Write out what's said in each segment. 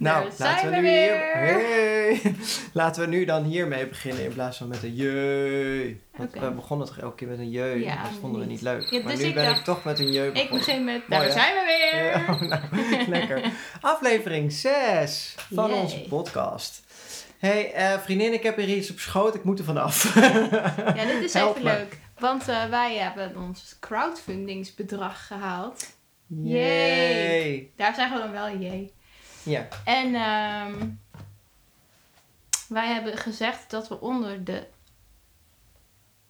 Nou, Daar laten zijn we we nu hier... weer. Hey. Laten we nu dan hiermee beginnen in plaats van met een jeu. Want we begonnen toch elke keer met een jeu. Ja, dat vonden we niet. leuk. Ja, maar dus nu ik ben dacht- ik toch met een jeu Ik begonnen. begin met, daar zijn we weer. Ja, oh, nou, lekker. Aflevering 6 van Yay. onze podcast. hey, eh, vriendin, ik heb hier iets op schoot. Ik moet er vanaf. Ja, dit is Help even me. leuk. Want eh, wij hebben ons crowdfundingsbedrag gehaald. Yay. Daar zeggen we dan wel jee. Ja, En ehm, wij hebben gezegd dat we onder de...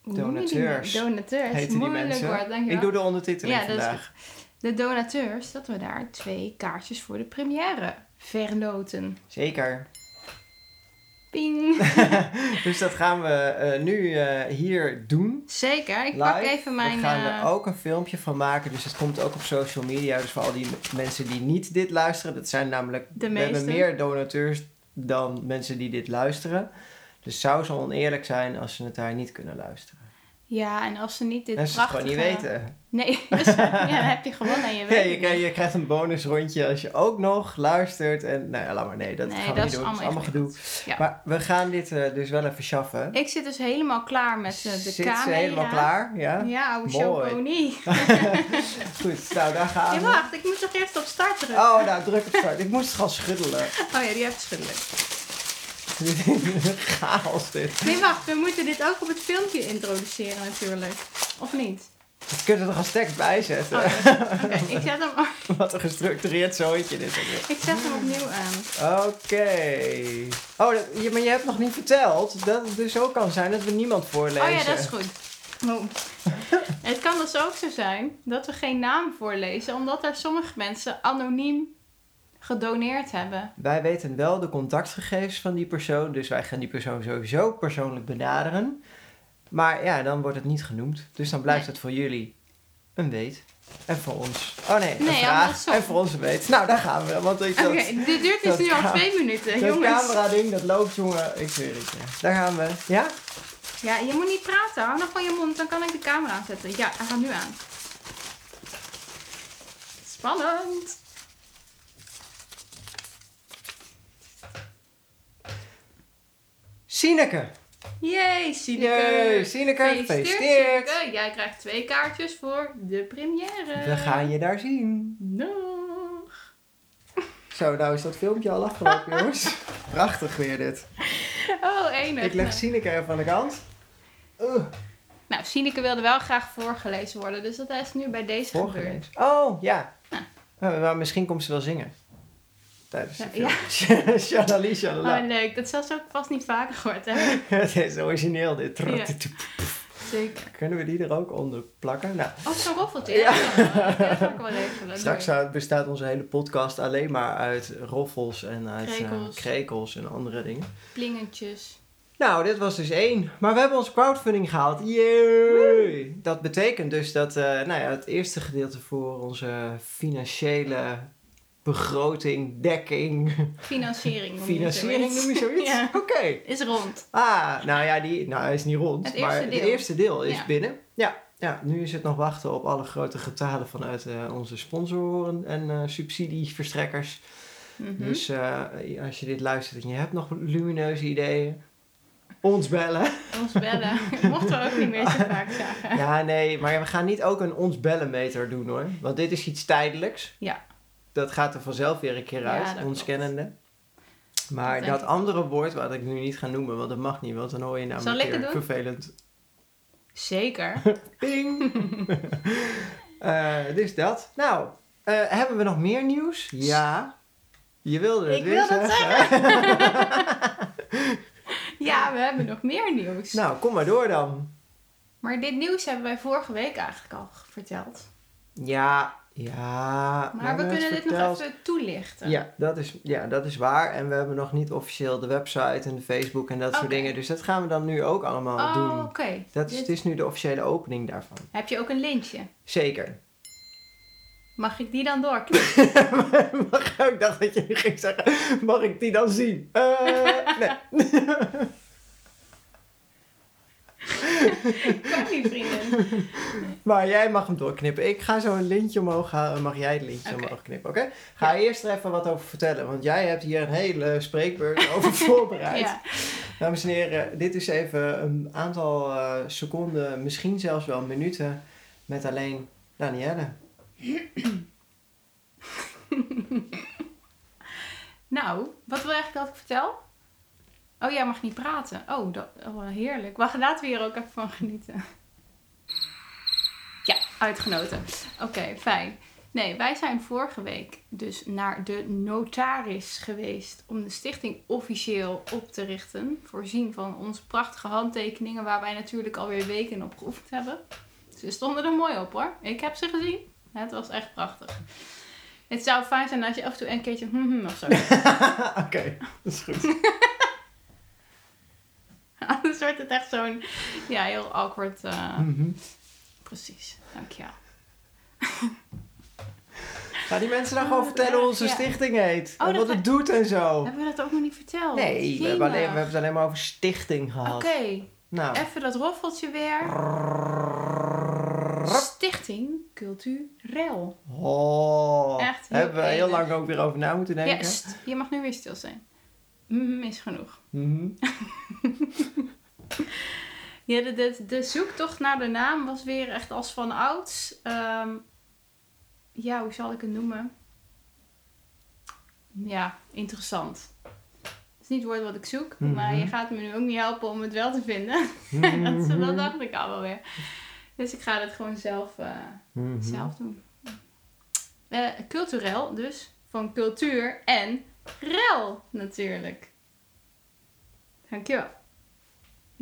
die Donateurs. nou? Donateurs. heten die Moeilijk mensen. woord, dankjewel. ik doe de ondertiteling Ja, vandaag. De donateurs, dat we daar twee kaartjes voor de première verloten. Zeker. Ping! dus dat gaan we eh, nu eh, hier doen. Zeker, ik Live. pak even mijn... We gaan eh, er ook een filmpje van maken. Dus het komt ook op social media. Dus voor al die mensen die niet dit luisteren. Dat zijn namelijk... De we hebben meer donateurs dan mensen die dit luisteren. Dus zou zo oneerlijk zijn als ze het daar niet kunnen luisteren. Ja, en als ze niet dit En ze het gewoon prachtige... niet weten. Nee, dus, ja, dan heb je gewonnen en je Ja, weet je, het krijgt, niet. je krijgt een bonusrondje als je ook nog luistert. En nou ja, laat maar. Nee, dat Nee, gaan we dat niet doen. Dat is allemaal gedoe. Ja. Maar we gaan dit eh, dus wel even schaffen. Ik zit dus helemaal klaar met eh, de Zit camera. ze helemaal klaar? Ja? Ja, oude. Goed, nou daar gaan Ja, we. wacht, ik moet toch eerst op start drukken? Oh, nou druk op start. Ik moest het gaan schuddelen. Oh ja, die heeft schuddelen. Chaos dit. Nee, wacht, we moeten dit ook op het filmpje introduceren natuurlijk. Of niet? We kunnen er als tekst bij zetten. Oh, ik zet hem, Wat een gestructureerd zooitje dit ik zet hem opnieuw aan. Oké. Oh, dat- maar je hebt nog niet verteld dat het dus ook kan zijn dat we niemand voorlezen. Oh ja, dat is goed. Oh. Het kan dus ook zo zijn dat we geen naam voorlezen, omdat er sommige mensen anoniem gedoneerd hebben. Wij weten wel de contactgegevens van die persoon, dus wij gaan die persoon sowieso persoonlijk benaderen. Maar ja, dan wordt het niet genoemd. Dus dan blijft Nee. het voor jullie een weet. En voor ons. Oh nee, een Nee, vraag. En voor ons een weet. Nou, daar gaan we. Want Oké, dit duurt dus nu al twee minuten, dat jongens. camera ding, dat loopt jongen. Ik zweer het je. Daar gaan we. Ja? Ja, je moet niet praten. Hou nog van je mond, dan kan ik de camera aanzetten. Ja, hij gaat nu aan. Spannend. Sineke. Yay, Sineke. Jee, Sineke. Gefeliciteerd. Jij krijgt twee kaartjes voor de première. We gaan je daar zien. Nog. Zo, nou is dat filmpje al afgelopen, jongens. Prachtig weer dit. Oh, enig. Ik leg. Sineke even aan de kant. Uh, Nou, Sineke wilde wel graag voorgelezen worden, dus dat is nu bij deze gebeurd. Oh, ja. Nou, maar misschien komt ze wel zingen. Tijdens de Ja, film. Shalali, shalala. Oh, leuk. Dat zal ze ook vast niet vaker gehoord hebben. Het is origineel dit. Ja. Zeker. Kunnen we die er ook onder plakken? Nou, Oh, zo'n roffeltje. Ja. Ja, dat wel regelen. straks bestaat onze hele podcast alleen maar uit roffels en uit eh, Krekels. krekels en andere dingen. Plingentjes. Nou, dit was dus één. Maar we hebben onze crowdfunding gehaald. Yay! Dat betekent dus dat eh, nou ja, het eerste gedeelte voor onze financiële begroting, dekking, Financiering noem financiering noem je zoiets? Ja. Oké. Is rond. Ah, nou ja, die, nou, hij is niet rond. Het maar eerste het deel. eerste deel is Ja. binnen. Ja, ja, nu is het nog wachten op alle grote getalen vanuit eh, onze sponsoren en eh, subsidieverstrekkers. Mhm. Dus eh, als je dit luistert en je hebt nog lumineuze ideeën, ons bellen. Ons bellen. Mochten we ook niet meer zo vaak zeggen. Ja, nee, maar we gaan niet ook een ons bellenmeter doen hoor. Want dit is iets tijdelijks. Ja. Dat gaat er vanzelf weer een keer Ja, uit, dat ons kennende. Maar Dat andere woord, wat ik nu niet ga noemen, want dat mag niet, want dan hoor je Zal namelijk het weer doen? vervelend. Zeker. Ping! Eh, dus dat. Nou, eh, hebben we nog meer nieuws? Ja. Je wilde het Ik weer wilde het zeggen. Ja, we hebben nog meer nieuws. nou, kom maar door dan. Maar dit nieuws hebben wij vorige week eigenlijk al verteld. Ja, ja. Maar we kunnen dit nog even toelichten. Ja dat, is, ja, dat is waar. En we hebben nog niet officieel de website en de Facebook en dat soort dingen. Dus dat gaan we dan nu ook allemaal Oh, doen. oké. Dat is, Dit- het is nu de officiële opening daarvan. Heb je ook een lintje? Zeker. Mag ik die dan doorklikken? mag, ik dacht dat je ging zeggen, mag ik die dan zien? Eh, nee. Niet, vriendin. Maar jij mag hem doorknippen. Ik ga zo een lintje omhoog halen. Mag jij het lintje omhoog knippen, oké? Ga eerst er even wat over vertellen. Want jij hebt hier een hele spreekbeurt over voorbereid. Ja. Dames en heren, dit is even een aantal eh, seconden, misschien zelfs wel minuten, met alleen Danielle. Nou, wat wil je eigenlijk dat ik vertel? Oh, jij mag niet praten. Oh, dat, oh heerlijk. Wacht, laten we hier ook even van genieten. Ja, uitgenoten. Oké, fijn. Nee, wij zijn vorige week dus naar de notaris geweest om de stichting officieel op te richten. Voorzien van onze prachtige handtekeningen waar wij natuurlijk alweer weken op geoefend hebben. Ze stonden er mooi op hoor. Ik heb ze gezien. Het was echt prachtig. Het zou fijn zijn als je af en toe een keertje hm, hm, of zo. oké, dat is goed. Anders wordt het echt zo'n ja, heel awkward. eh, Mhm. Precies, dankjewel. Ga die mensen dan gewoon vertellen hoe onze ja. stichting heet. Oh, en wat het doet en zo. Hebben we dat ook nog niet verteld? Nee, we hebben, alleen, we hebben het alleen maar over stichting gehad. Oké, Nou. even dat roffeltje weer. Stichting Culturel. Oh, Echt heel hebben we heel enig. lang ook weer over na moeten denken. Yes, je mag nu weer stil zijn. Mm, is genoeg. Mhm. Ja, de, de, de zoektocht naar de naam was weer echt als van ouds. Ehm, ja, hoe zal ik het noemen? Ja, interessant. Het is niet het woord wat ik zoek, maar je Mhm. gaat me nu ook niet helpen om het wel te vinden. dat, Mhm. dat dacht ik al wel weer. Dus ik ga het gewoon zelf, eh, Mhm. zelf doen. Eh, culturel dus, van cultuur en rel natuurlijk. Dankjewel.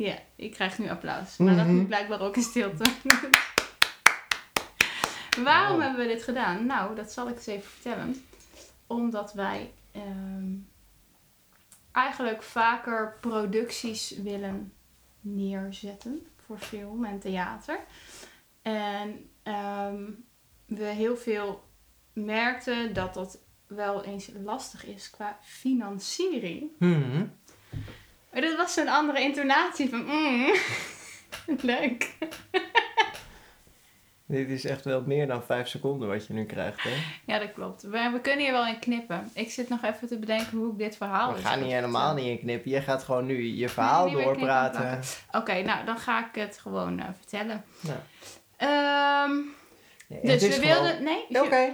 Ja, ik krijg nu applaus. Maar dat Mhm. moet blijkbaar ook in stilte. Waarom Wow. hebben we dit gedaan? Nou, dat zal ik eens even vertellen. Omdat wij ehm, eigenlijk vaker producties willen neerzetten voor film en theater. En ehm, we heel veel merkten dat dat wel eens lastig is qua financiering. Mhm. Maar dat was een andere intonatie van mm, leuk. Dit is echt wel meer dan vijf seconden wat je nu krijgt, hè? Ja, dat klopt. We, we kunnen hier wel in knippen. Ik zit nog even te bedenken hoe ik dit verhaal... We eens gaan niet helemaal niet in knippen. Je gaat gewoon nu je verhaal doorpraten. Oké, nou dan ga ik het gewoon eh, vertellen. Nou. Ehm, Nee, dus we gewoon- wilden... Nee,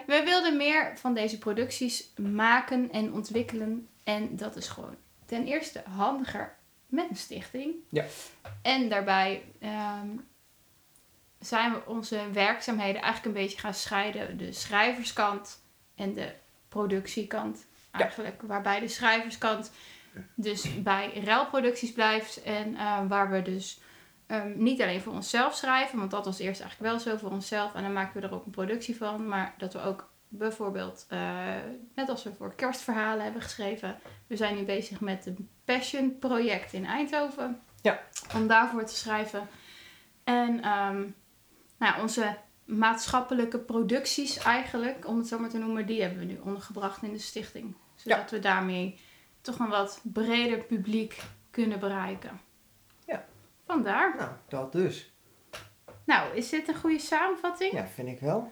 we wilden meer van deze producties maken en ontwikkelen. En dat is gewoon ten eerste handiger met een stichting. Ja. En daarbij ehm, zijn we onze werkzaamheden eigenlijk een beetje gaan scheiden. De schrijverskant en de productiekant. Eigenlijk waarbij de schrijverskant dus bij ruilproducties blijft. En eh, waar we dus ehm, niet alleen voor onszelf schrijven. Want dat was eerst eigenlijk wel zo voor onszelf. En dan maken we er ook een productie van. Maar dat we ook bijvoorbeeld, eh, net als we voor kerstverhalen hebben geschreven. We zijn nu bezig met een passion project in Eindhoven. Ja. Om daarvoor te schrijven. En ehm, nou, ja, onze maatschappelijke producties eigenlijk, om het zo maar te noemen, die hebben we nu ondergebracht in de stichting. Zodat we daarmee toch een wat breder publiek kunnen bereiken. Ja. Vandaar. Nou, dat dus. Nou, is dit een goede samenvatting? Ja, vind ik wel.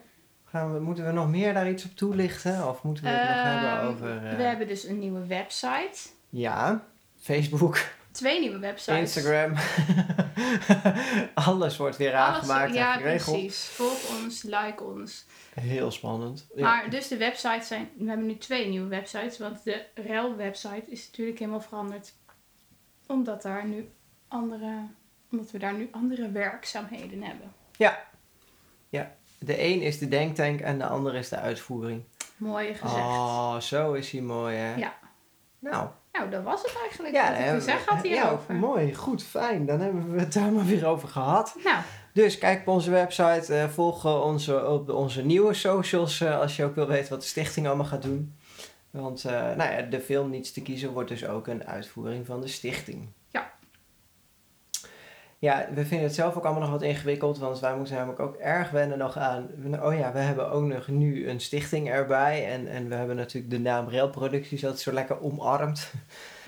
Gaan we, moeten we nog meer daar iets op toelichten? Of moeten we het nog hebben Ehm, over... eh, We hebben dus een nieuwe website. Ja, Facebook, Twee nieuwe websites. Instagram. Alles wordt weer Alles- aangemaakt Ja, en geregeld. precies. Volg ons, like ons. Heel spannend. Ja. Maar dus de websites zijn... We hebben nu twee nieuwe websites. Want de REL-website is natuurlijk helemaal veranderd. Omdat, daar nu andere, omdat we daar nu andere werkzaamheden hebben. De een is de denktank en de ander is de uitvoering. Mooi gezegd. Oh, zo is hij mooi, hè? Ja. Nou, Nou, dat was het eigenlijk. ja, wat ik zeggen had hierover. Ja, mooi, goed, fijn. Dan hebben we het daar maar weer over gehad. Nou, Dus kijk op onze website, eh, volg eh, onze, op de- onze nieuwe socials eh, als je ook wil weten wat de stichting allemaal gaat doen. Want eh, nou ja, de film Niets te kiezen wordt dus ook een uitvoering van de stichting. Ja. We vinden het zelf ook allemaal nog wat ingewikkeld, want wij moeten namelijk ook erg wennen nog aan. Oh ja, we hebben ook nog nu een stichting erbij en, en we hebben natuurlijk de naam Railproducties altijd zo lekker omarmd.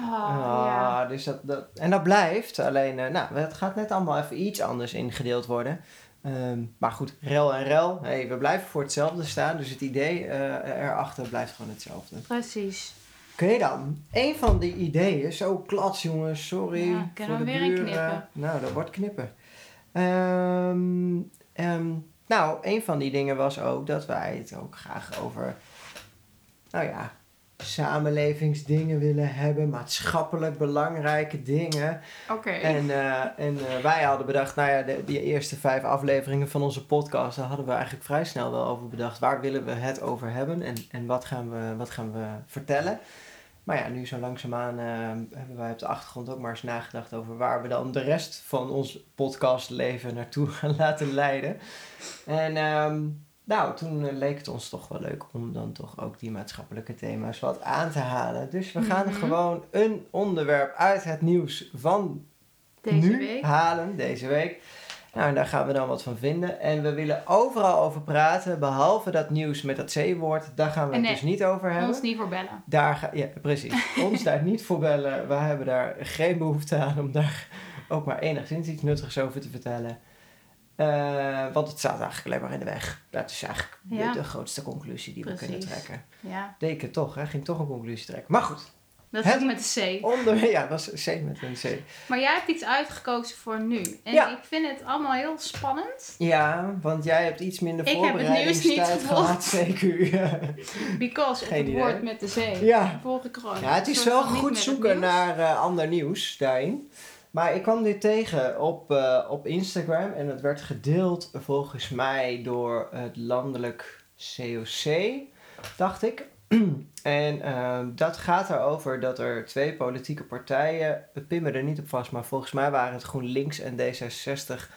Oh, Ah, ja. dus dat, dat, en dat blijft, alleen, eh, nou, het gaat net allemaal even iets anders ingedeeld worden. Ehm, maar goed, rel en rel, hey, we blijven voor hetzelfde staan, dus het idee eh, erachter blijft gewoon hetzelfde. Precies. Oké dan, een van die ideeën, zo klats jongens, sorry. Ja, kunnen voor we de weer een buren. knippen? Nou, dat wordt knippen. Ehm, ehm, nou, een van die dingen was ook dat wij het ook graag over, nou ja, samenlevingsdingen willen hebben, maatschappelijk belangrijke dingen. Oké. En, eh, en eh, wij hadden bedacht, nou ja, de, die eerste vijf afleveringen van onze podcast, daar hadden we eigenlijk vrij snel wel over bedacht. Waar willen we het over hebben en, en wat, gaan we, wat gaan we vertellen? Maar ja, nu zo langzaamaan eh, hebben wij op de achtergrond ook maar eens nagedacht over waar we dan de rest van ons podcastleven naartoe gaan laten leiden. En ehm, nou, toen eh, leek het ons toch wel leuk om dan toch ook die maatschappelijke thema's wat aan te halen. Dus we gaan Mhm. gewoon een onderwerp uit het nieuws van Deze nu week. halen, deze week. Nou, en daar gaan we dan wat van vinden. En we willen overal over praten, behalve dat nieuws met dat C-woord. Daar gaan we het dus niet over hebben. Ons niet voor bellen. Daar ga, ja, precies. Ons daar niet voor bellen. We hebben daar geen behoefte aan om daar ook maar enigszins iets nuttigs over te vertellen. Eh, want het staat eigenlijk alleen maar in de weg. Dat is eigenlijk de- Ja. de, grootste conclusie die we kunnen trekken. Ja. Het toch, hè? Ging toch een conclusie trekken. Maar goed, Dat is Het- ook met de C. onder, ja, dat was C met een C. Maar jij hebt iets uitgekozen voor nu. En Ja. ik vind het allemaal heel spannend. Ja, want jij hebt iets minder Ik heb het nieuws niet voorbereidingstijd gehad, CQ. Because Geen het idee. woord met de C. Ja. Volg ik gewoon. Ja, het is wel goed zoeken naar eh, ander nieuws daarin. Maar ik kwam dit tegen op, eh, op Instagram en het werd gedeeld volgens mij door het landelijk COC, dacht ik. En ehm, dat gaat erover dat er twee politieke partijen, het pin me er niet op vast, maar volgens mij waren het GroenLinks en D66,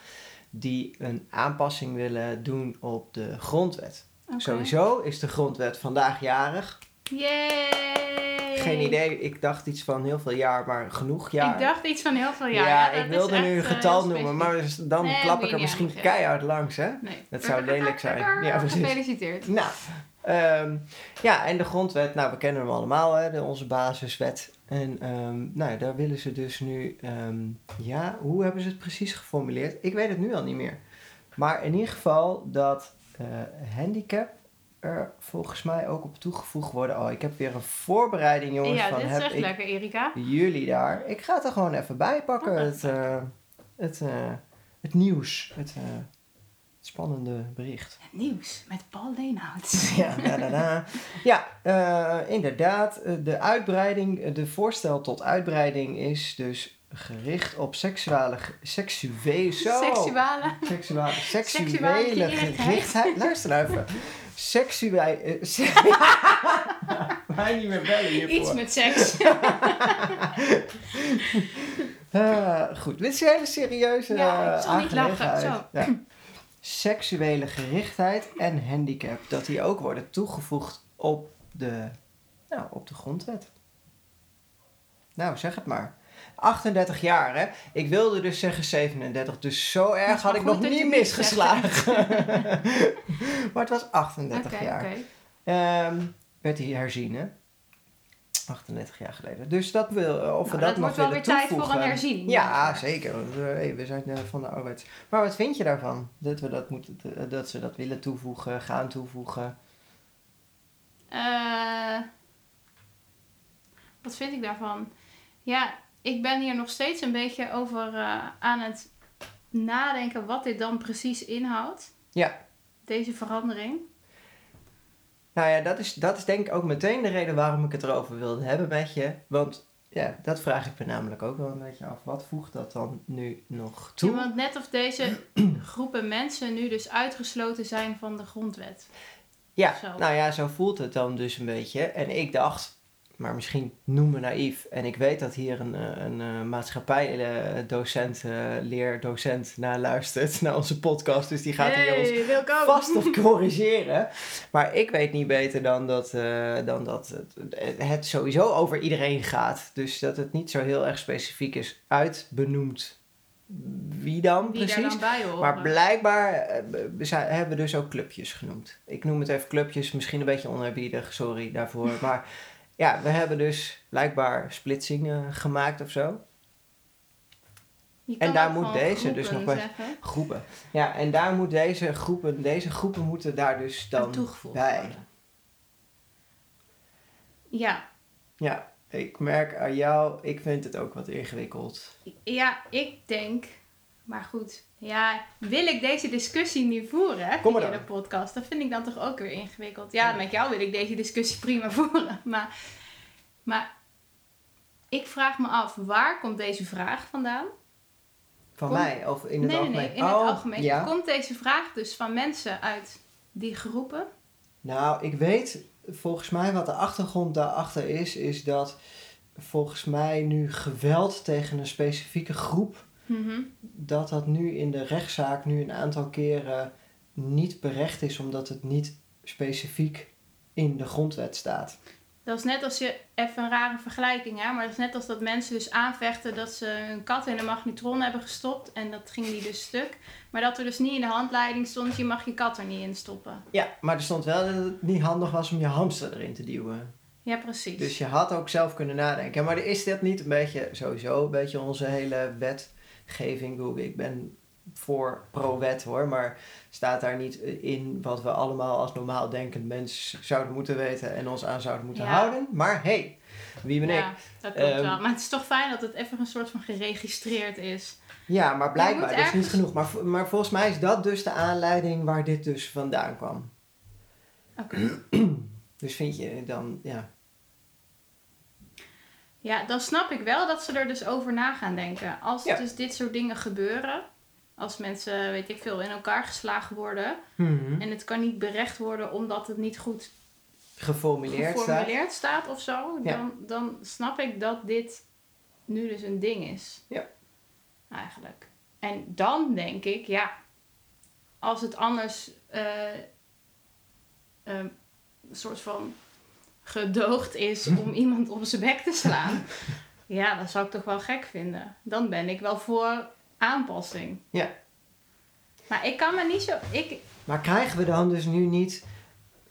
die een aanpassing willen doen op de grondwet. Sowieso is de grondwet vandaag jarig. Yay! Geen idee, ik dacht iets van heel veel jaar, maar genoeg jaar. Ik dacht iets van heel veel jaar. ja, dat ik wilde nu een eh, getal noemen, maar dus dan Nee, klap ik er misschien keihard langs, hè? Nee. Dat zou lelijk zijn. Ja, precies. Gefeliciteerd. Nou, ehm, ja, en de grondwet, nou, we kennen hem allemaal, hè, de, onze basiswet. En ehm, nou, daar willen ze dus nu, ehm, ja, hoe hebben ze het precies geformuleerd? Ik weet het nu al niet meer. Maar in ieder geval dat eh, handicap er volgens mij ook op toegevoegd worden. Oh, ik heb weer een voorbereiding, jongens, ja, van dit is echt lekker, Erika. jullie daar. Ik ga het er gewoon even bij pakken. Oh, Het, eh, het, eh, het nieuws. Het, het spannende bericht. Het nieuws met Paul Leenhout. Ja, da, da, da. ja eh, inderdaad. eh, De uitbreiding, eh, de voorstel tot uitbreiding is dus gericht op seksuele, seksuele, zo. Seksuale. Seksuele, seksuele Seksuele gerichtheid. Luister nou even. Seksuele. se- Wij niet meer bellen hiervoor. Iets met seks. Ah, goed, dit is een hele serieuze Ja, ik zal niet lachen, zo. Ja. Seksuele gerichtheid en handicap, dat die ook worden toegevoegd op de, nou, op de grondwet. Nou, zeg het maar. 38 jaar, hè? Ik wilde dus zeggen 37, dus zo erg had ik nog niet misgeslagen. maar het was 38 Oké, jaar. oké. Ehm, werd hij herzien, hè? 38 jaar geleden. Dus dat wil, eh, of we Nou, dat, dat nog wordt wel weer tijd voor een herziening. Ja, zeker. eh, hey, we zijn eh, van de arbeid. Maar wat vind je daarvan? Dat we dat, moeten, dat ze dat willen toevoegen, gaan toevoegen? Wat vind ik daarvan? Ja, ik ben hier nog steeds een beetje over aan het nadenken wat dit dan precies inhoudt. Ja. Deze verandering. Nou ja, dat is, dat is denk ik ook meteen de reden waarom ik het erover wilde hebben met je. Want ja, dat vraag ik me namelijk ook wel een beetje af. Wat voegt dat dan nu nog toe? Ja, want net of deze groepen mensen nu dus uitgesloten zijn van de grondwet. Ja, nou ja, zo voelt het dan dus een beetje. En ik dacht, maar misschien noem me naïef. En ik weet dat hier een, eh, een, eh, maatschappij-docent, eh, leerdocent naar luistert, naar onze podcast. Dus die gaat hier ons welkom. vast of corrigeren. Maar ik weet niet beter dan dat, dan dat het, het sowieso over iedereen gaat. Dus dat het niet zo heel erg specifiek is uitbenoemd wie dan Wie precies. dan bij. Maar blijkbaar we zijn- hebben we dus ook clubjes genoemd. Ik noem het even clubjes, misschien een beetje oneerbiedig, sorry daarvoor. maar ja, we hebben dus blijkbaar splitsingen gemaakt of zo. En daar moet deze dus nog bij-. Groepen. Ja, en daar moet deze groepen, deze groepen moeten daar dus dan toegevoegd bij. worden. Ja. Ja, ik merk aan jou, ik vind het ook wat ingewikkeld. ja, ik denk... Maar goed, ja, wil ik deze discussie niet voeren Kom maar via dan. de podcast? Dat vind ik dan toch ook weer ingewikkeld. Ja, met jou wil ik deze discussie prima voeren. Maar, maar ik vraag me af, waar komt deze vraag vandaan? Van mij, of in het nee, algemeen? nee, in het Oh, algemeen. Ja. Komt deze vraag dus van mensen uit die groepen? Nou, ik weet volgens mij wat de achtergrond daarachter is, is dat volgens mij nu geweld tegen een specifieke groep, Mhm. dat dat nu in de rechtszaak nu een aantal keren niet berecht is, omdat het niet specifiek in de grondwet staat. Dat is net als je, even een rare vergelijking hè, maar dat is net als dat mensen dus aanvechten dat ze hun kat in een magnetron hebben gestopt en dat ging die dus stuk. Maar dat er dus niet in de handleiding stond, je mag je kat er niet in stoppen. Ja, maar er stond wel dat het niet handig was om je hamster erin te duwen. Ja, precies. Dus je had ook zelf kunnen nadenken. Maar is dit niet een beetje, sowieso, een beetje onze hele wetgeving? Ik Ik ben voor pro-wet hoor, maar staat daar niet in wat we allemaal als normaal denkend mens zouden moeten weten en ons aan zouden moeten Ja. houden? Maar hey, wie ben ik? ja, dat klopt Ehm, wel. Maar het is toch fijn dat het even een soort van geregistreerd is. Ja, maar blijkbaar, dat is niet genoeg. Maar, maar volgens mij is dat dus de aanleiding waar dit dus vandaan kwam. Oké. Dus vind je dan, ja. Ja, dan snap ik wel dat ze er dus over na gaan denken. Als Ja. dus dit soort dingen gebeuren, als mensen, weet ik veel, in elkaar geslagen worden en het kan niet berecht worden omdat het niet goed Geformuleerd staat. geformuleerd staat of zo, Ja. dan, dan snap ik dat dit nu dus een ding is. Ja. Eigenlijk. En dan denk ik, ja, als het anders eh, eh, een soort van gedoogd is om iemand op zijn bek te slaan, ja, dat zou ik toch wel gek vinden. Dan ben ik wel voor aanpassing. Ja. Maar ik kan me niet zo. Ik, Maar krijgen we dan dus nu niet...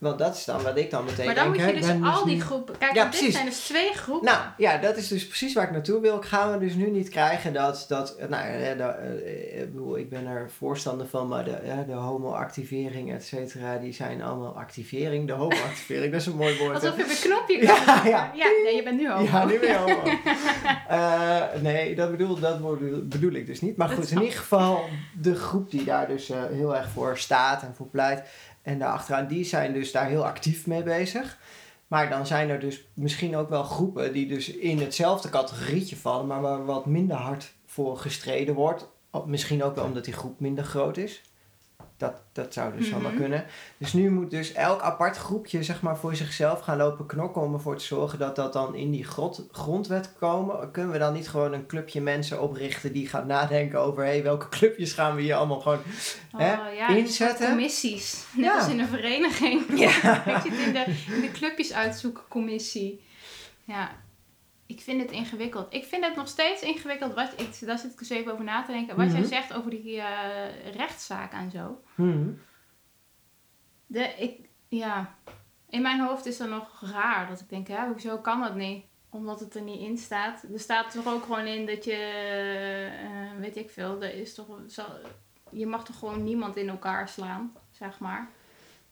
Want dat is dan wat ik dan meteen maar dan denk. moet je dus ben al die groepen. Kijk, Ja, dit precies. zijn dus twee groepen. Nou, ja, dat is dus precies waar ik naartoe wil. Gaan we dus nu niet krijgen dat... dat nou, ja, de, eh, ik bedoel, ik ben er voorstander van, maar de, ja, de homo-activering, et cetera, die zijn allemaal activering. De homo-activering, dat is een mooi woord. Alsof je op een knopje kan. Ja, ja. ja nee, je bent nu al. Ja, nu ben je homo. Eh, nee, dat bedoel, dat bedoel, ik dus niet. Maar goed, in ieder geval de groep die daar dus eh, heel erg voor staat en voor pleit. En daarachteraan, die zijn dus daar heel actief mee bezig. Maar dan zijn er dus misschien ook wel groepen die dus in hetzelfde categorietje vallen, maar waar wat minder hard voor gestreden wordt. Misschien ook wel omdat die groep minder groot is. Dat, dat zou dus allemaal Mhm. kunnen. Dus nu moet dus elk apart groepje zeg maar, voor zichzelf gaan lopen knokken om ervoor te zorgen dat dat dan in die grot, grondwet komen. Kunnen we dan niet gewoon een clubje mensen oprichten die gaat nadenken over hey, welke clubjes gaan we hier allemaal gewoon Hè? Oh, ja, soort Inzetten. commissies. Net Ja. als in een vereniging. Ja. Ik zit in de, in de clubjes uitzoeken commissie. Ja, ik vind het ingewikkeld. Ik vind het nog steeds ingewikkeld. Wat, ik, daar zit ik dus even over na te denken. Wat jij Mhm. zegt over die eh rechtszaak en zo. Hmm. De, ik, ja, in mijn hoofd is dat nog raar. Dat ik denk, ja, hoezo kan dat niet? Omdat het er niet in staat. Er staat toch ook gewoon in dat je, eh, weet ik veel, er is toch, je mag toch gewoon niemand in elkaar slaan, zeg maar.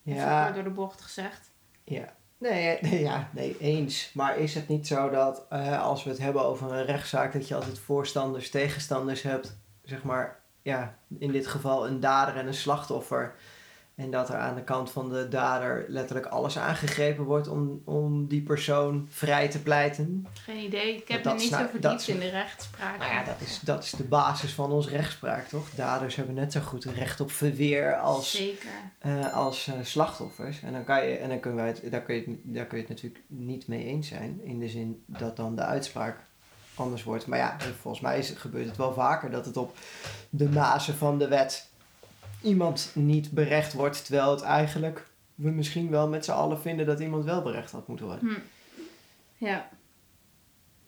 Ja, kort door de bocht gezegd. ja. Nee, nee, ja, nee, eens. Maar is het niet zo dat eh, als we het hebben over een rechtszaak, dat je altijd voorstanders, tegenstanders hebt, zeg maar, ja, in dit geval een dader en een slachtoffer. En dat er aan de kant van de dader letterlijk alles aangegrepen wordt om, om die persoon vrij te pleiten. Geen idee. Ik heb Dat me niet zo dat verdiept in de rechtspraak. Nou ja, dat is, dat is de basis van onze rechtspraak, toch? Daders hebben net zo goed recht op verweer als, Zeker. eh, als eh, slachtoffers. En dan kan je, en dan kunnen wij het, daar, kun je het, daar kun je het natuurlijk niet mee eens zijn. In de zin dat dan de uitspraak anders wordt. Maar ja, volgens mij is, gebeurt het wel vaker dat het op de mazen van de wet iemand niet berecht wordt. Terwijl het eigenlijk we misschien wel met z'n allen vinden dat iemand wel berecht had moeten worden. Hm. Ja.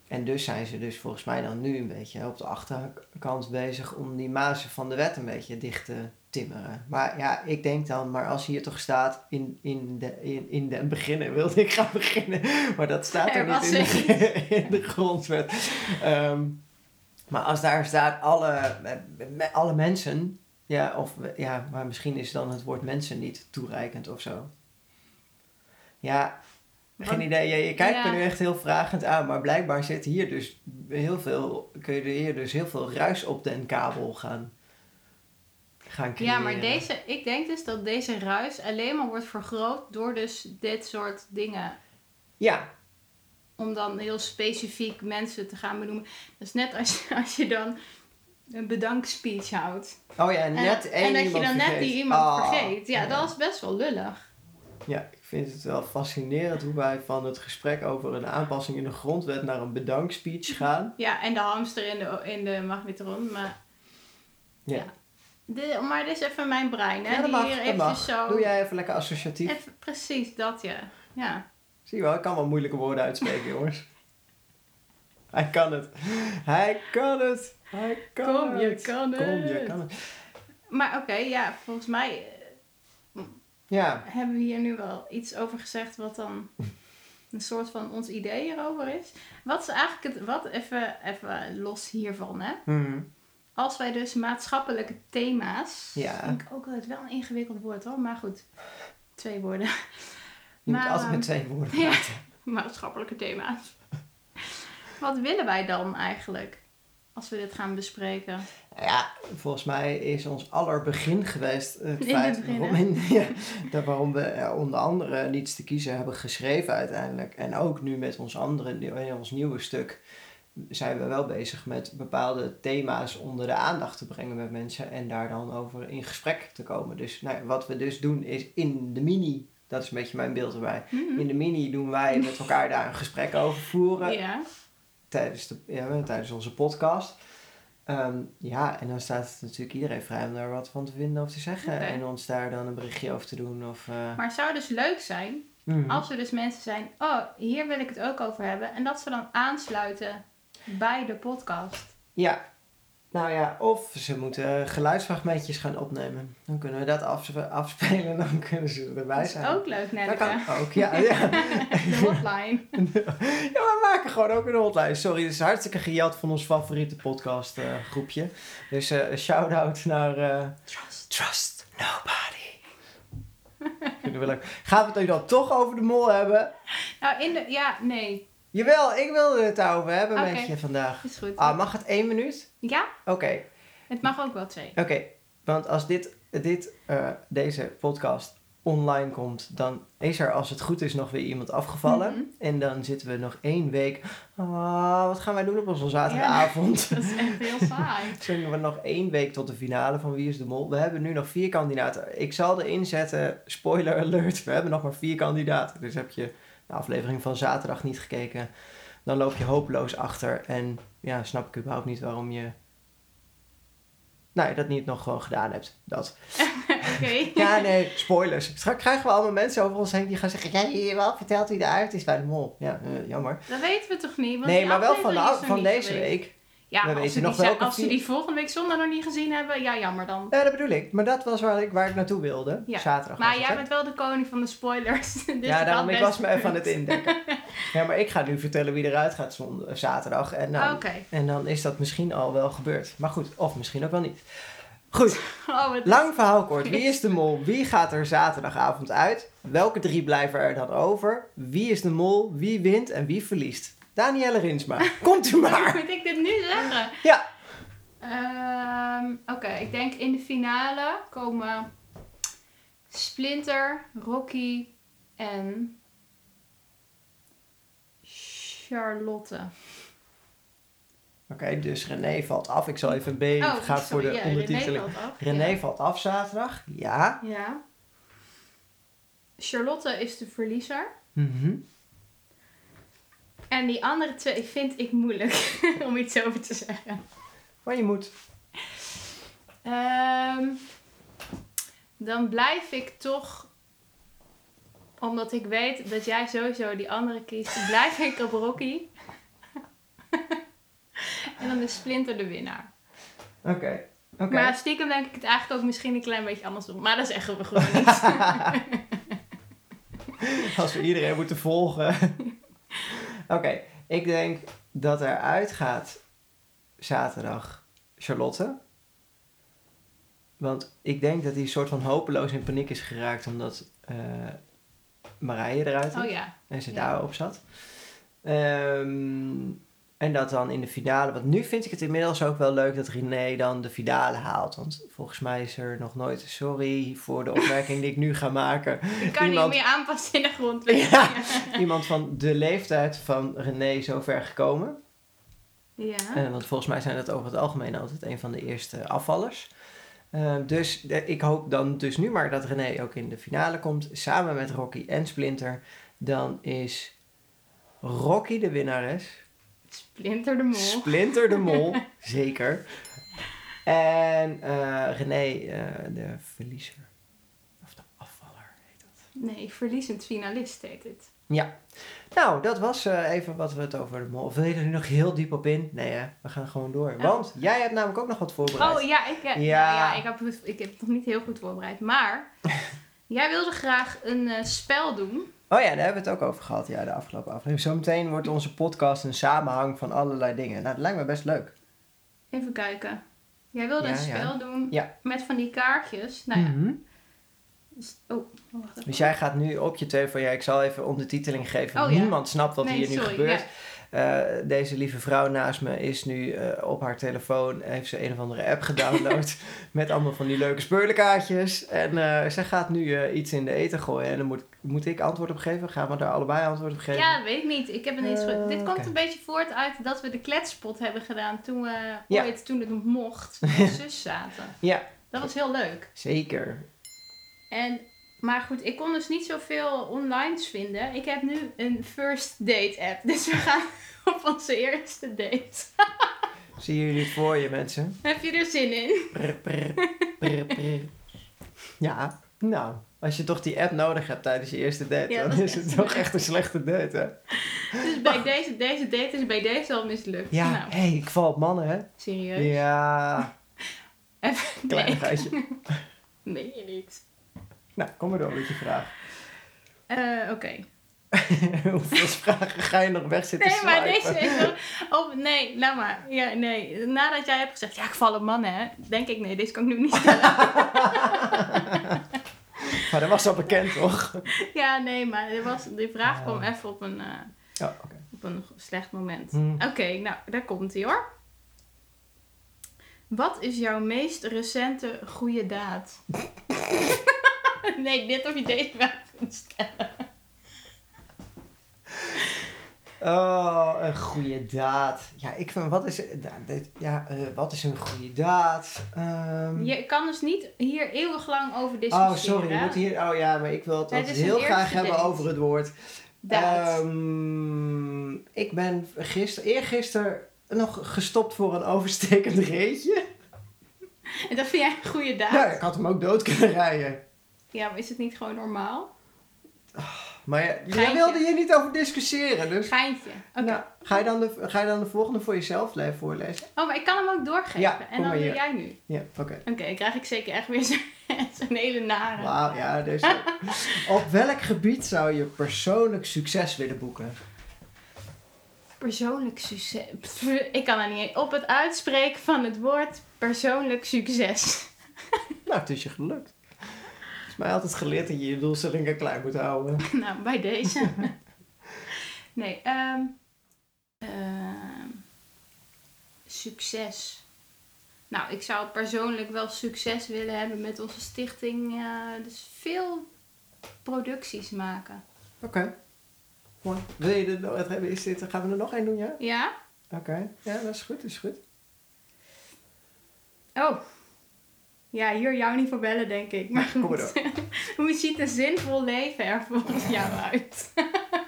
En dus zijn ze dus volgens mij dan nu een beetje op de achterkant bezig om die mazen van de wet een beetje dicht te timmeren. Maar ja, ik denk dan, maar als hier toch staat in, in, de, in, in de beginnen, wilde ik gaan beginnen. Maar dat staat er, Er niet in de, in de grondwet. Ehm, maar als daar staat alle, met alle mensen, ja, of ja, maar misschien is dan het woord mensen niet toereikend of zo. Ja, geen Want- idee. Je, je kijkt Ja. me nu echt heel vragend aan, maar blijkbaar zit hier dus heel veel, kun je er hier dus heel veel ruis op den kabel gaan, gaan creëren. Ja, maar deze, ik denk dus dat deze ruis alleen maar wordt vergroot door dus dit soort dingen. Ja, Om dan heel specifiek mensen te gaan benoemen. Dat is net als, als je dan een bedankspeech houdt. oh ja, En, net één en dat je dan net die iemand Ah, vergeet. Ja, dat is best wel lullig. Ja, ik vind het wel fascinerend hoe wij van het gesprek over een aanpassing in de grondwet naar een bedankspeech gaan. Ja, en de hamster in de, in de magnetron. Maar, Ja. ja. De, maar dit is even mijn brein, hè? Ja, die mag, hier eventjes mag. zo... Doe jij even lekker associatief. Even, precies, dat ja. Ja. Zie je wel, ik kan wel moeilijke woorden uitspreken, jongens. Hij kan het. Hij kan het. Hij kan Kom, je het. kan Kom, je het. kan het. Maar oké, ja, volgens mij eh, Ja, hebben we hier nu wel iets over gezegd wat dan een soort van ons idee hierover is. Wat is eigenlijk het, wat even, even los hiervan, hè? Mhm. Als wij dus maatschappelijke thema's, Ja. vind ik ook altijd wel een ingewikkeld woord hoor, maar goed, twee woorden. je moet altijd met ehm, twee woorden ja. praten. maatschappelijke thema's. Wat willen wij dan eigenlijk als we dit gaan bespreken? Ja, volgens mij is ons aller begin geweest het In feit het begin, waarom, ja, dat waarom we ja, onder andere niets te kiezen hebben geschreven uiteindelijk. En ook nu met ons andere, in ons nieuwe stuk zijn we wel bezig met bepaalde thema's onder de aandacht te brengen met mensen en daar dan over in gesprek te komen. Dus nou, wat we dus doen is in de mini, dat is een beetje mijn beeld erbij. Mhm. In de mini doen wij met elkaar daar een gesprek over voeren Ja, tijdens, de, ja, tijdens onze podcast. Ehm, ja, en dan staat het natuurlijk iedereen vrij om daar wat van te vinden of te zeggen. En ons daar dan een berichtje over te doen. Of, eh, maar het zou dus leuk zijn mhm. als er dus mensen zijn, oh, hier wil ik het ook over hebben. En dat ze dan aansluiten bij de podcast. Ja, nou ja, of ze moeten geluidsfragmentjes gaan opnemen. Dan kunnen we dat af, afspelen en dan kunnen ze erbij Dat is zijn. ook leuk, dat Nelleke. kan ook, ja. ja. De hotline. ja, we maken gewoon ook een hotline. Sorry, dit is hartstikke gejat van ons favoriete podcast eh, groepje. Dus een shout-out naar... eh, Trust. Trust nobody. Vinden we leuk. Gaan we het nu dan toch over de mol hebben? Nou, in de... Ja, nee. Jawel, ik wilde het over hebben Oké. met je vandaag. Is goed. Ah, mag het één minuut? Ja, Oké, het mag ook wel twee. oké. Want als dit, dit, eh, deze podcast online komt, dan is er als het goed is nog weer iemand afgevallen. Mhm. En dan zitten we nog één week. Ah, wat gaan wij doen op onze zaterdagavond? Dat is echt heel saai. Zingen we nog één week tot de finale van Wie is de Mol. We hebben nu nog vier kandidaten. Ik zal erin zetten, spoiler alert, we hebben nog maar vier kandidaten. Dus heb je de aflevering van zaterdag niet gekeken, dan loop je hopeloos achter. En ja, snap ik überhaupt niet waarom je nou, dat niet nog gewoon gedaan hebt. Dat. Oké. Ja, nee, spoilers. Straks krijgen we allemaal mensen over ons heen die gaan zeggen... Ja, je wel verteld wie eruit is bij de mol. Ja, eh, jammer. Dat weten we toch niet? Want Nee, maar wel van, de, van deze week. Ja, We als, ze nog die, welke als ze vier- die volgende week zondag nog niet gezien hebben, ja, jammer dan. Ja, dat bedoel ik. Maar dat was waar ik, waar ik naartoe wilde. Ja. Zaterdag Maar het, jij bent wel de koning van de spoilers. Dus ja, daarom, ik was me even aan het indekken. ja, maar ik ga nu vertellen wie eruit gaat zondag, zaterdag. En, nou, Oké. en dan is dat misschien al wel gebeurd. Maar goed, of misschien ook wel niet. Goed, Oh, lang verhaal kort. Wie is de mol? Wie gaat er zaterdagavond uit? Welke drie blijven er dan over? Wie is de mol? Wie wint en wie verliest? Danielle Rinsma, komt u maar. moet ik dit nu zeggen? Ja. Ehm, Oké, ik denk in de finale komen Splinter, Rocky en Charlotte. Oké, dus René valt af. Ik zal even B Oh, gaan voor de ja, ondertiteling. René valt af. René Ja. valt af zaterdag. Ja. Ja. Charlotte is de verliezer. Mhm. En die andere twee vind ik moeilijk om iets over te zeggen. Maar je moet. Ehm, dan blijf ik toch, omdat ik weet dat jij sowieso die andere kiest, blijf ik op Rocky. En dan is Splinter de winnaar. Oké. Oké. Maar stiekem denk ik het eigenlijk ook misschien een klein beetje andersom. Maar dat zeggen we gewoon niet. Als we iedereen moeten volgen. Oké, ik denk dat er uitgaat zaterdag Charlotte. Want ik denk dat hij soort van hopeloos in paniek is geraakt omdat eh Marije eruit is Oh ja. en ze Ja. daarop zat. Ehm, en dat dan in de finale. Want nu vind ik het inmiddels ook wel leuk dat René dan de finale haalt. Want volgens mij is er nog nooit. Sorry voor de opmerking die ik nu ga maken. Ik kan Iemand- niet meer aanpassen in de grondwet. Ja. Iemand van de leeftijd van René zo ver gekomen. Ja. Eh, want volgens mij zijn dat over het algemeen altijd een van de eerste afvallers. Eh, dus ik hoop dan dus nu maar dat René ook in de finale komt. Samen met Rocky en Splinter. Dan is Rocky de winnares. Splinter de mol. Splinter de mol, zeker. En eh, René eh, de verliezer. Of de afvaller heet dat. Nee, verliezend finalist heet het. Ja. Nou, dat was eh, even wat we het over de mol. Of wil je er nu nog heel diep op in? Nee, hè? we gaan gewoon door. Oh. Want jij hebt namelijk ook nog wat voorbereid. Oh ja, ik, eh, Ja. ja. ja, ik, heb, het- ik heb het nog niet heel goed voorbereid. Maar jij wilde graag een spel doen. Oh ja, daar hebben we het ook over gehad, ja, de afgelopen aflevering. Zometeen wordt onze podcast een samenhang van allerlei dingen. Nou, dat lijkt me best leuk. Even kijken. Jij wilde Ja, een ja. spel doen Ja. met van die kaartjes. Nou ja. Dus- oh, wacht even. Dus jij gaat nu op je telefoon, ja, ik zal even ondertiteling geven. Oh. Niemand snapt wat Nee, hier nu gebeurt. Eh, deze lieve vrouw naast me is nu eh, op haar telefoon, heeft ze een of andere app gedownload met allemaal van die leuke speurlekaartjes. En eh, zij gaat nu iets in de eten gooien en dan moet, moet ik antwoord op geven. Gaan we daar allebei antwoord op geven? Ja, weet ik niet. Ik heb goed. Dit komt een beetje voort uit dat we de kletspot hebben gedaan toen we Ja. ooit, toen het nog mocht, met zus zaten. Ja. Dat was heel leuk. Zeker. En, maar goed, ik kon dus niet zoveel online vinden. Ik heb nu een first date app. Dus we gaan op onze eerste date. Zie je jullie voor je, mensen? Heb je er zin in? Ja, nou, als je toch die app nodig hebt tijdens je eerste date, Ja, dan is het toch echt een slechte date, hè? Dus bij deze, deze date is bij deze al mislukt. Ja, Nou, hé, hey, ik val op mannen, hè? serieus? Ja, Even, nee, kleinigheidje. nee, je niet. Nou, kom maar door met je vraag. Eh, Oké. Hoeveel vragen ga je nog weg zitten Nee, maar deze is zo... Oh, nee, laat maar. Ja, nee. Nadat jij hebt gezegd, ja, ik val op mannen, hè. Denk ik, nee, deze kan ik nu niet stellen. Maar dat was al bekend, toch? ja, nee, maar was, die vraag Ja. kwam even op een, eh, Ja, oké. op een slecht moment. Hmm. Oké, nou, daar komt hij hoor. Wat is jouw meest recente goede daad? nee, dit of je deze vraag kunt stellen. Oh, een goede daad. Ja, ik vind, wat is, ja, dit- ja, eh, wat is een goede daad? Ehm, Je kan dus niet hier eeuwig lang over discussiëren. Oh, sorry. Je moet hier, oh ja, maar ik wil het altijd heel graag hebben date. over het woord. Daad. Ehm, ik ben gister, eergisteren nog gestopt voor een overstekend reetje. En dat vind jij een goede daad? Ja, ik had hem ook dood kunnen rijden. Ja, maar is het niet gewoon normaal? Maar ja, jij wilde hier niet over discussiëren. Dus Geintje. Oké. nou, ga, je dan de, ga je dan de volgende voor jezelf le- voorlezen? Oh, maar ik kan hem ook doorgeven. Ja, en dan doe jij nu. Ja, oké. Oké, krijg ik zeker echt weer zo'n hele nare. Wauw, ja, dus op welk gebied zou je persoonlijk succes willen boeken? Persoonlijk succes. Ik kan er niet. Op het uitspreken van het woord persoonlijk succes. Nou, het is je gelukt. Mij altijd geleerd dat je je doelstellingen klein moet houden. nou, bij deze. nee, ehm ehm, succes. Nou, ik zou persoonlijk wel succes willen hebben met onze stichting. eh, dus veel producties maken. Oké. Mooi. Wil je er nog wat hebben? Is dit, gaan we er nog één doen, ja? Ja? Oké. Ja, dat is goed, dat is goed. Oh. Ja, hier jou niet voor bellen, denk ik. Maar Kom maar goed. Hoe ziet een zinvol leven er volgens jou uit?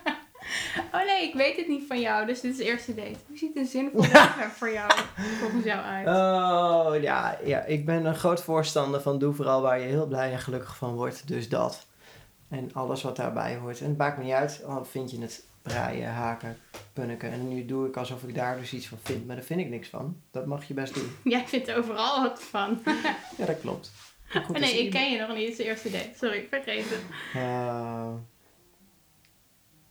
oh nee, ik weet het niet van jou, dus dit is de eerste date. Hoe ziet een zinvol leven er voor jou, volgens jou uit? Oh, ja, ja. Ik ben een groot voorstander van doe vooral waar je heel blij en gelukkig van wordt. Dus dat. En alles wat daarbij hoort. En het maakt me niet uit, al vind je het braaien, haken, punniken. En nu doe ik alsof ik daar dus iets van vind. Maar daar vind ik niks van. Dat mag je best doen. Jij vindt overal wat van. Ja, dat klopt. Goed, Oh, nee, ik iemand- ken je nog niet. Het is de eerste date. Sorry, ik vergeet het. Eh,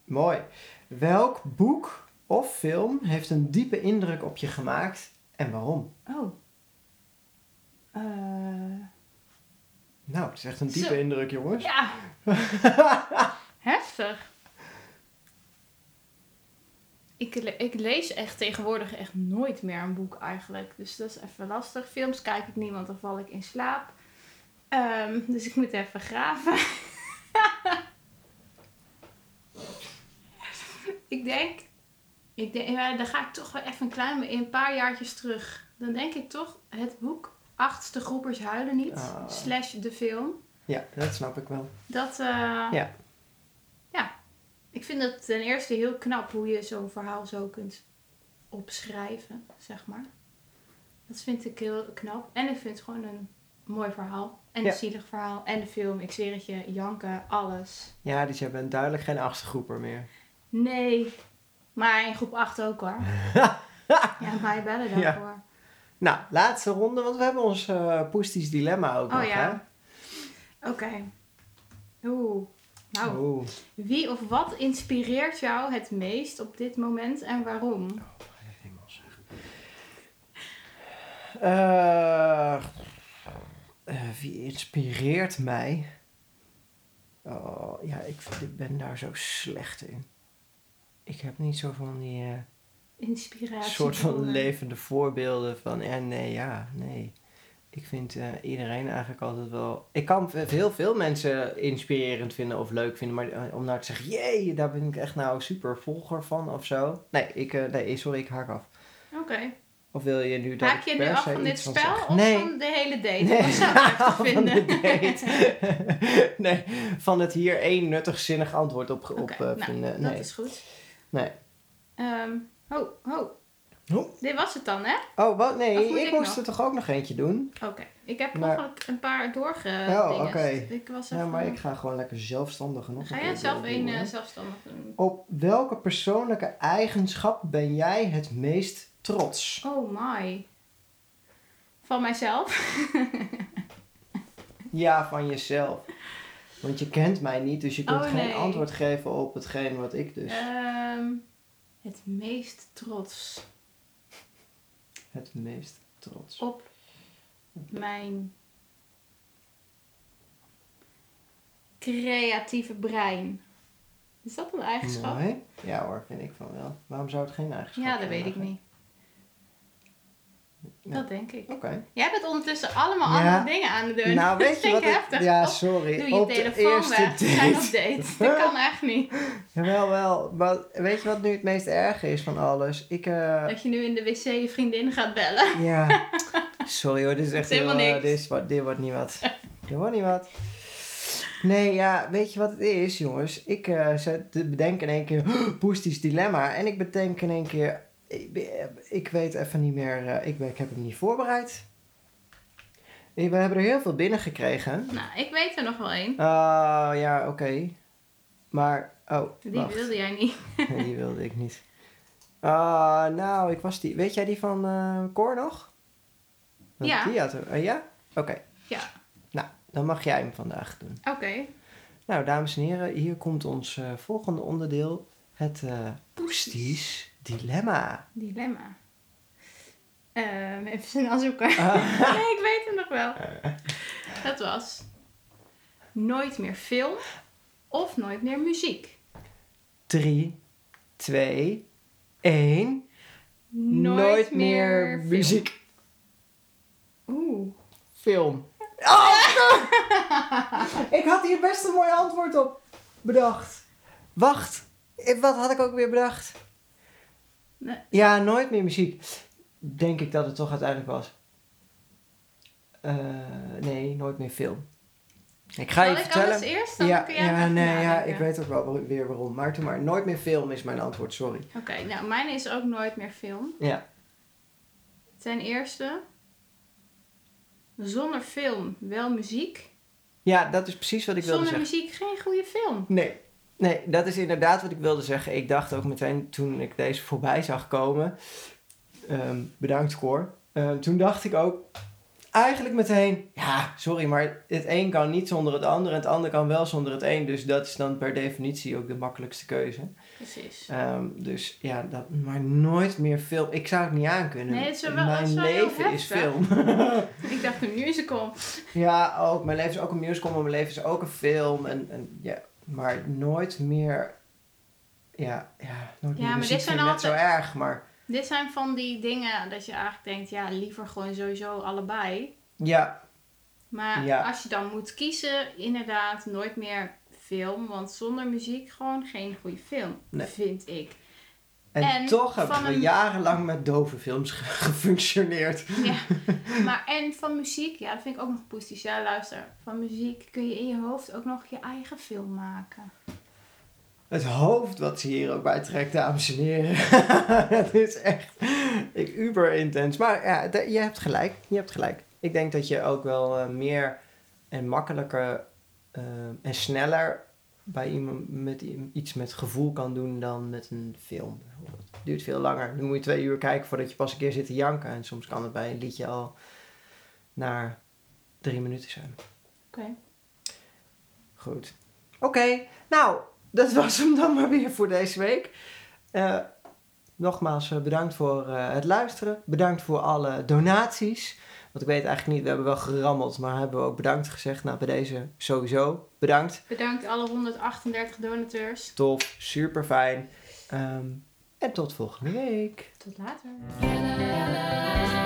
mooi. Welk boek of film heeft een diepe indruk op je gemaakt en waarom? Oh. Eh, Nou, het is echt een diepe Zo. indruk, jongens. ja. Heftig. Ik, le- ik lees echt tegenwoordig echt nooit meer een boek eigenlijk. Dus dat is even lastig. Films kijk ik niet, want dan val ik in slaap. Ehm, dus ik moet even graven. ik denk... Ik denk ja, dan ga ik toch wel even een klein een paar jaartjes terug. Dan denk ik toch het boek Achtste Groepers Huilen Niet. Ah. Slash de film. Ja, dat snap ik wel. Dat, eh, ja. Ik vind het ten eerste heel knap hoe je zo'n verhaal zo kunt opschrijven, zeg maar. Dat vind ik heel knap. En ik vind het gewoon een mooi verhaal. En Ja. een zielig verhaal. En de film, ik zweer het je, janken, alles. Ja, dus je bent duidelijk geen achtste groeper meer. Nee. Maar in groep 8 ook hoor. ja, mij bellen Ja. daarvoor. Nou, laatste ronde, want we hebben ons Poestisch dilemma ook Oh nog, ja. Oké. Oeh. Nou, Oeh. wie of wat inspireert jou het meest op dit moment en waarom? Eh, eh, wie inspireert mij? Oh, ja, ik, ben daar zo slecht in. Ik heb niet zo van die eh, Inspiratie. soort van levende voorbeelden van... Ja, nee, ja, nee. Ik vind eh, iedereen eigenlijk altijd wel... Ik kan heel veel mensen inspirerend vinden of leuk vinden. Maar eh, om nou te zeggen... Jee, daar ben ik echt nou super volger van of zo. Nee, ik, eh, nee sorry, ik haak af. Oké. Of wil je nu dat Haak ik je nu af van dit van spel of nee. van de hele date? Nee, Wat zou van vinden? de date. nee, van het hier één nuttig zinnig antwoord op, op nou, vinden. dat Nee. is goed. nee. Ehm ho, ho. Dit was het dan, hè? Oh, wat? Nee, ik ik moest nog? er toch ook nog eentje doen? Oké. Ik heb Maar- nog een paar doorge Oh, oké. Ik was Ja, maar ik ga gewoon lekker zelfstandig nog Ga jij zelf een eh, zelfstandig doen? Op welke persoonlijke eigenschap ben jij het meest trots? Oh my. Van mijzelf? Ja, van jezelf. Want je kent mij niet, dus je kunt Oh, geen antwoord geven op hetgeen wat ik dus Ehm, het meest trots het meest trots. op mijn creatieve brein. Is dat een eigenschap? Mooi. Ja hoor, vind ik van wel. Waarom zou het geen eigenschap Ja, dat zijn weet ik niet. Ja. Dat denk ik. Oké. Jij bent ondertussen allemaal Ja. andere dingen aan het doen. Nou, dat weet je wat ik... heftig. Ja, sorry. Doe je op de telefoon eerste weg. We zijn op date. Dat kan echt niet. Jawel, wel. Maar weet je wat nu het meest erge is van alles? Ik, eh... Dat je nu in de wc je vriendin gaat bellen. Ja. Sorry hoor, dit is echt is helemaal heel, eh, niks. dit, is wat, dit wordt niet wat. Dit wordt niet wat. Nee, ja, weet je wat het is, jongens? Ik zet, bedenk in één keer Poestisch dilemma. En ik bedenk in één keer... Ik, weet even niet meer... eh, ik, ik heb hem niet voorbereid. We hebben er heel veel binnengekregen. Nou, ik weet er nog wel één. Ah, ja, oké. Maar, oh, Die wacht. wilde jij niet. Nee, die wilde ik niet. Ah, nou, ik was die... Weet jij die van Cor nog? Dat Ja. Die had eh, ja? Oké. Ja. Nou, dan mag jij hem vandaag doen. Oké. Nou, dames en heren, hier komt ons volgende onderdeel. Het Poesties Dilemma. Dilemma. Ehm, even snel zoeken. Ah. nee, ik weet het nog wel. Dat was nooit meer film of nooit meer muziek. Drie, twee, één. Nooit, meer muziek. Oeh. Film. Oh, ik had hier best een mooi antwoord op bedacht. Wacht, wat had ik ook weer bedacht? Nee. Ja, nooit meer muziek. Denk ik dat het toch uiteindelijk was. Eh, nee, nooit meer film. Ik ga Zal je ik vertellen. alles eerst? Dan ja, kun jij ja, nee, ja, ik weet ook wel weer waarom. Maar toen maar, nooit meer film is mijn antwoord, sorry. Oké, nou, mijn is ook nooit meer film. Ja, Ten eerste, zonder film wel muziek. ja dat is precies wat ik wilde Zonder zeggen. muziek geen goede film. Nee, Nee, dat is inderdaad wat ik wilde zeggen. Ik dacht ook meteen toen ik deze voorbij zag komen. ehm, bedankt, Cor. Eh, toen dacht ik ook eigenlijk meteen... Ja, sorry, maar het een kan niet zonder het ander. En het ander kan wel zonder het een. Dus dat is dan per definitie ook de makkelijkste keuze. Precies. Ehm, dus ja, dat, maar nooit meer film. Ik zou het niet aankunnen. Nee, het is wel- mijn is wel leven is film. Ik dacht een musical. ja, ook. Mijn leven is ook een musical, maar mijn leven is ook een film. En, en, ja, maar nooit meer... Ja, ja nooit Ja, meer maar dit zijn net zo altijd- erg. Maar Dit zijn van die dingen dat je eigenlijk denkt, ja, liever gewoon sowieso allebei. ja, Maar Ja. als je dan moet kiezen, inderdaad, nooit meer film. Want zonder muziek gewoon geen goede film, Nee. vind ik. En, En toch hebben we een- jarenlang met dove films ge- gefunctioneerd. Ja. maar en van muziek, ja, dat vind ik ook nog positief. Ja, luister, van muziek kun je in je hoofd ook nog je eigen film maken. Het hoofd wat ze hier ook bij trekt, dames en heren. Het is echt ik, uber intens. Maar ja, je hebt gelijk. Je hebt gelijk. Ik denk dat je ook wel eh, meer en makkelijker eh, en sneller bij iemand met iets met gevoel kan doen dan met een film. bijvoorbeeld. Het duurt veel langer. Dan moet je twee uur kijken voordat je pas een keer zit te janken. En soms kan het bij een liedje al naar drie minuten zijn. Oké. Goed. Oké, nou, dat was hem dan maar weer voor deze week. Eh, nogmaals, eh, bedankt voor eh, het luisteren. Bedankt voor alle donaties. Want ik weet eigenlijk niet, we hebben wel gerammeld, maar hebben we ook bedankt gezegd. Nou, bij deze sowieso bedankt. Bedankt alle 138 donateurs. Tof, super fijn. en tot volgende week. Tot later. la la la la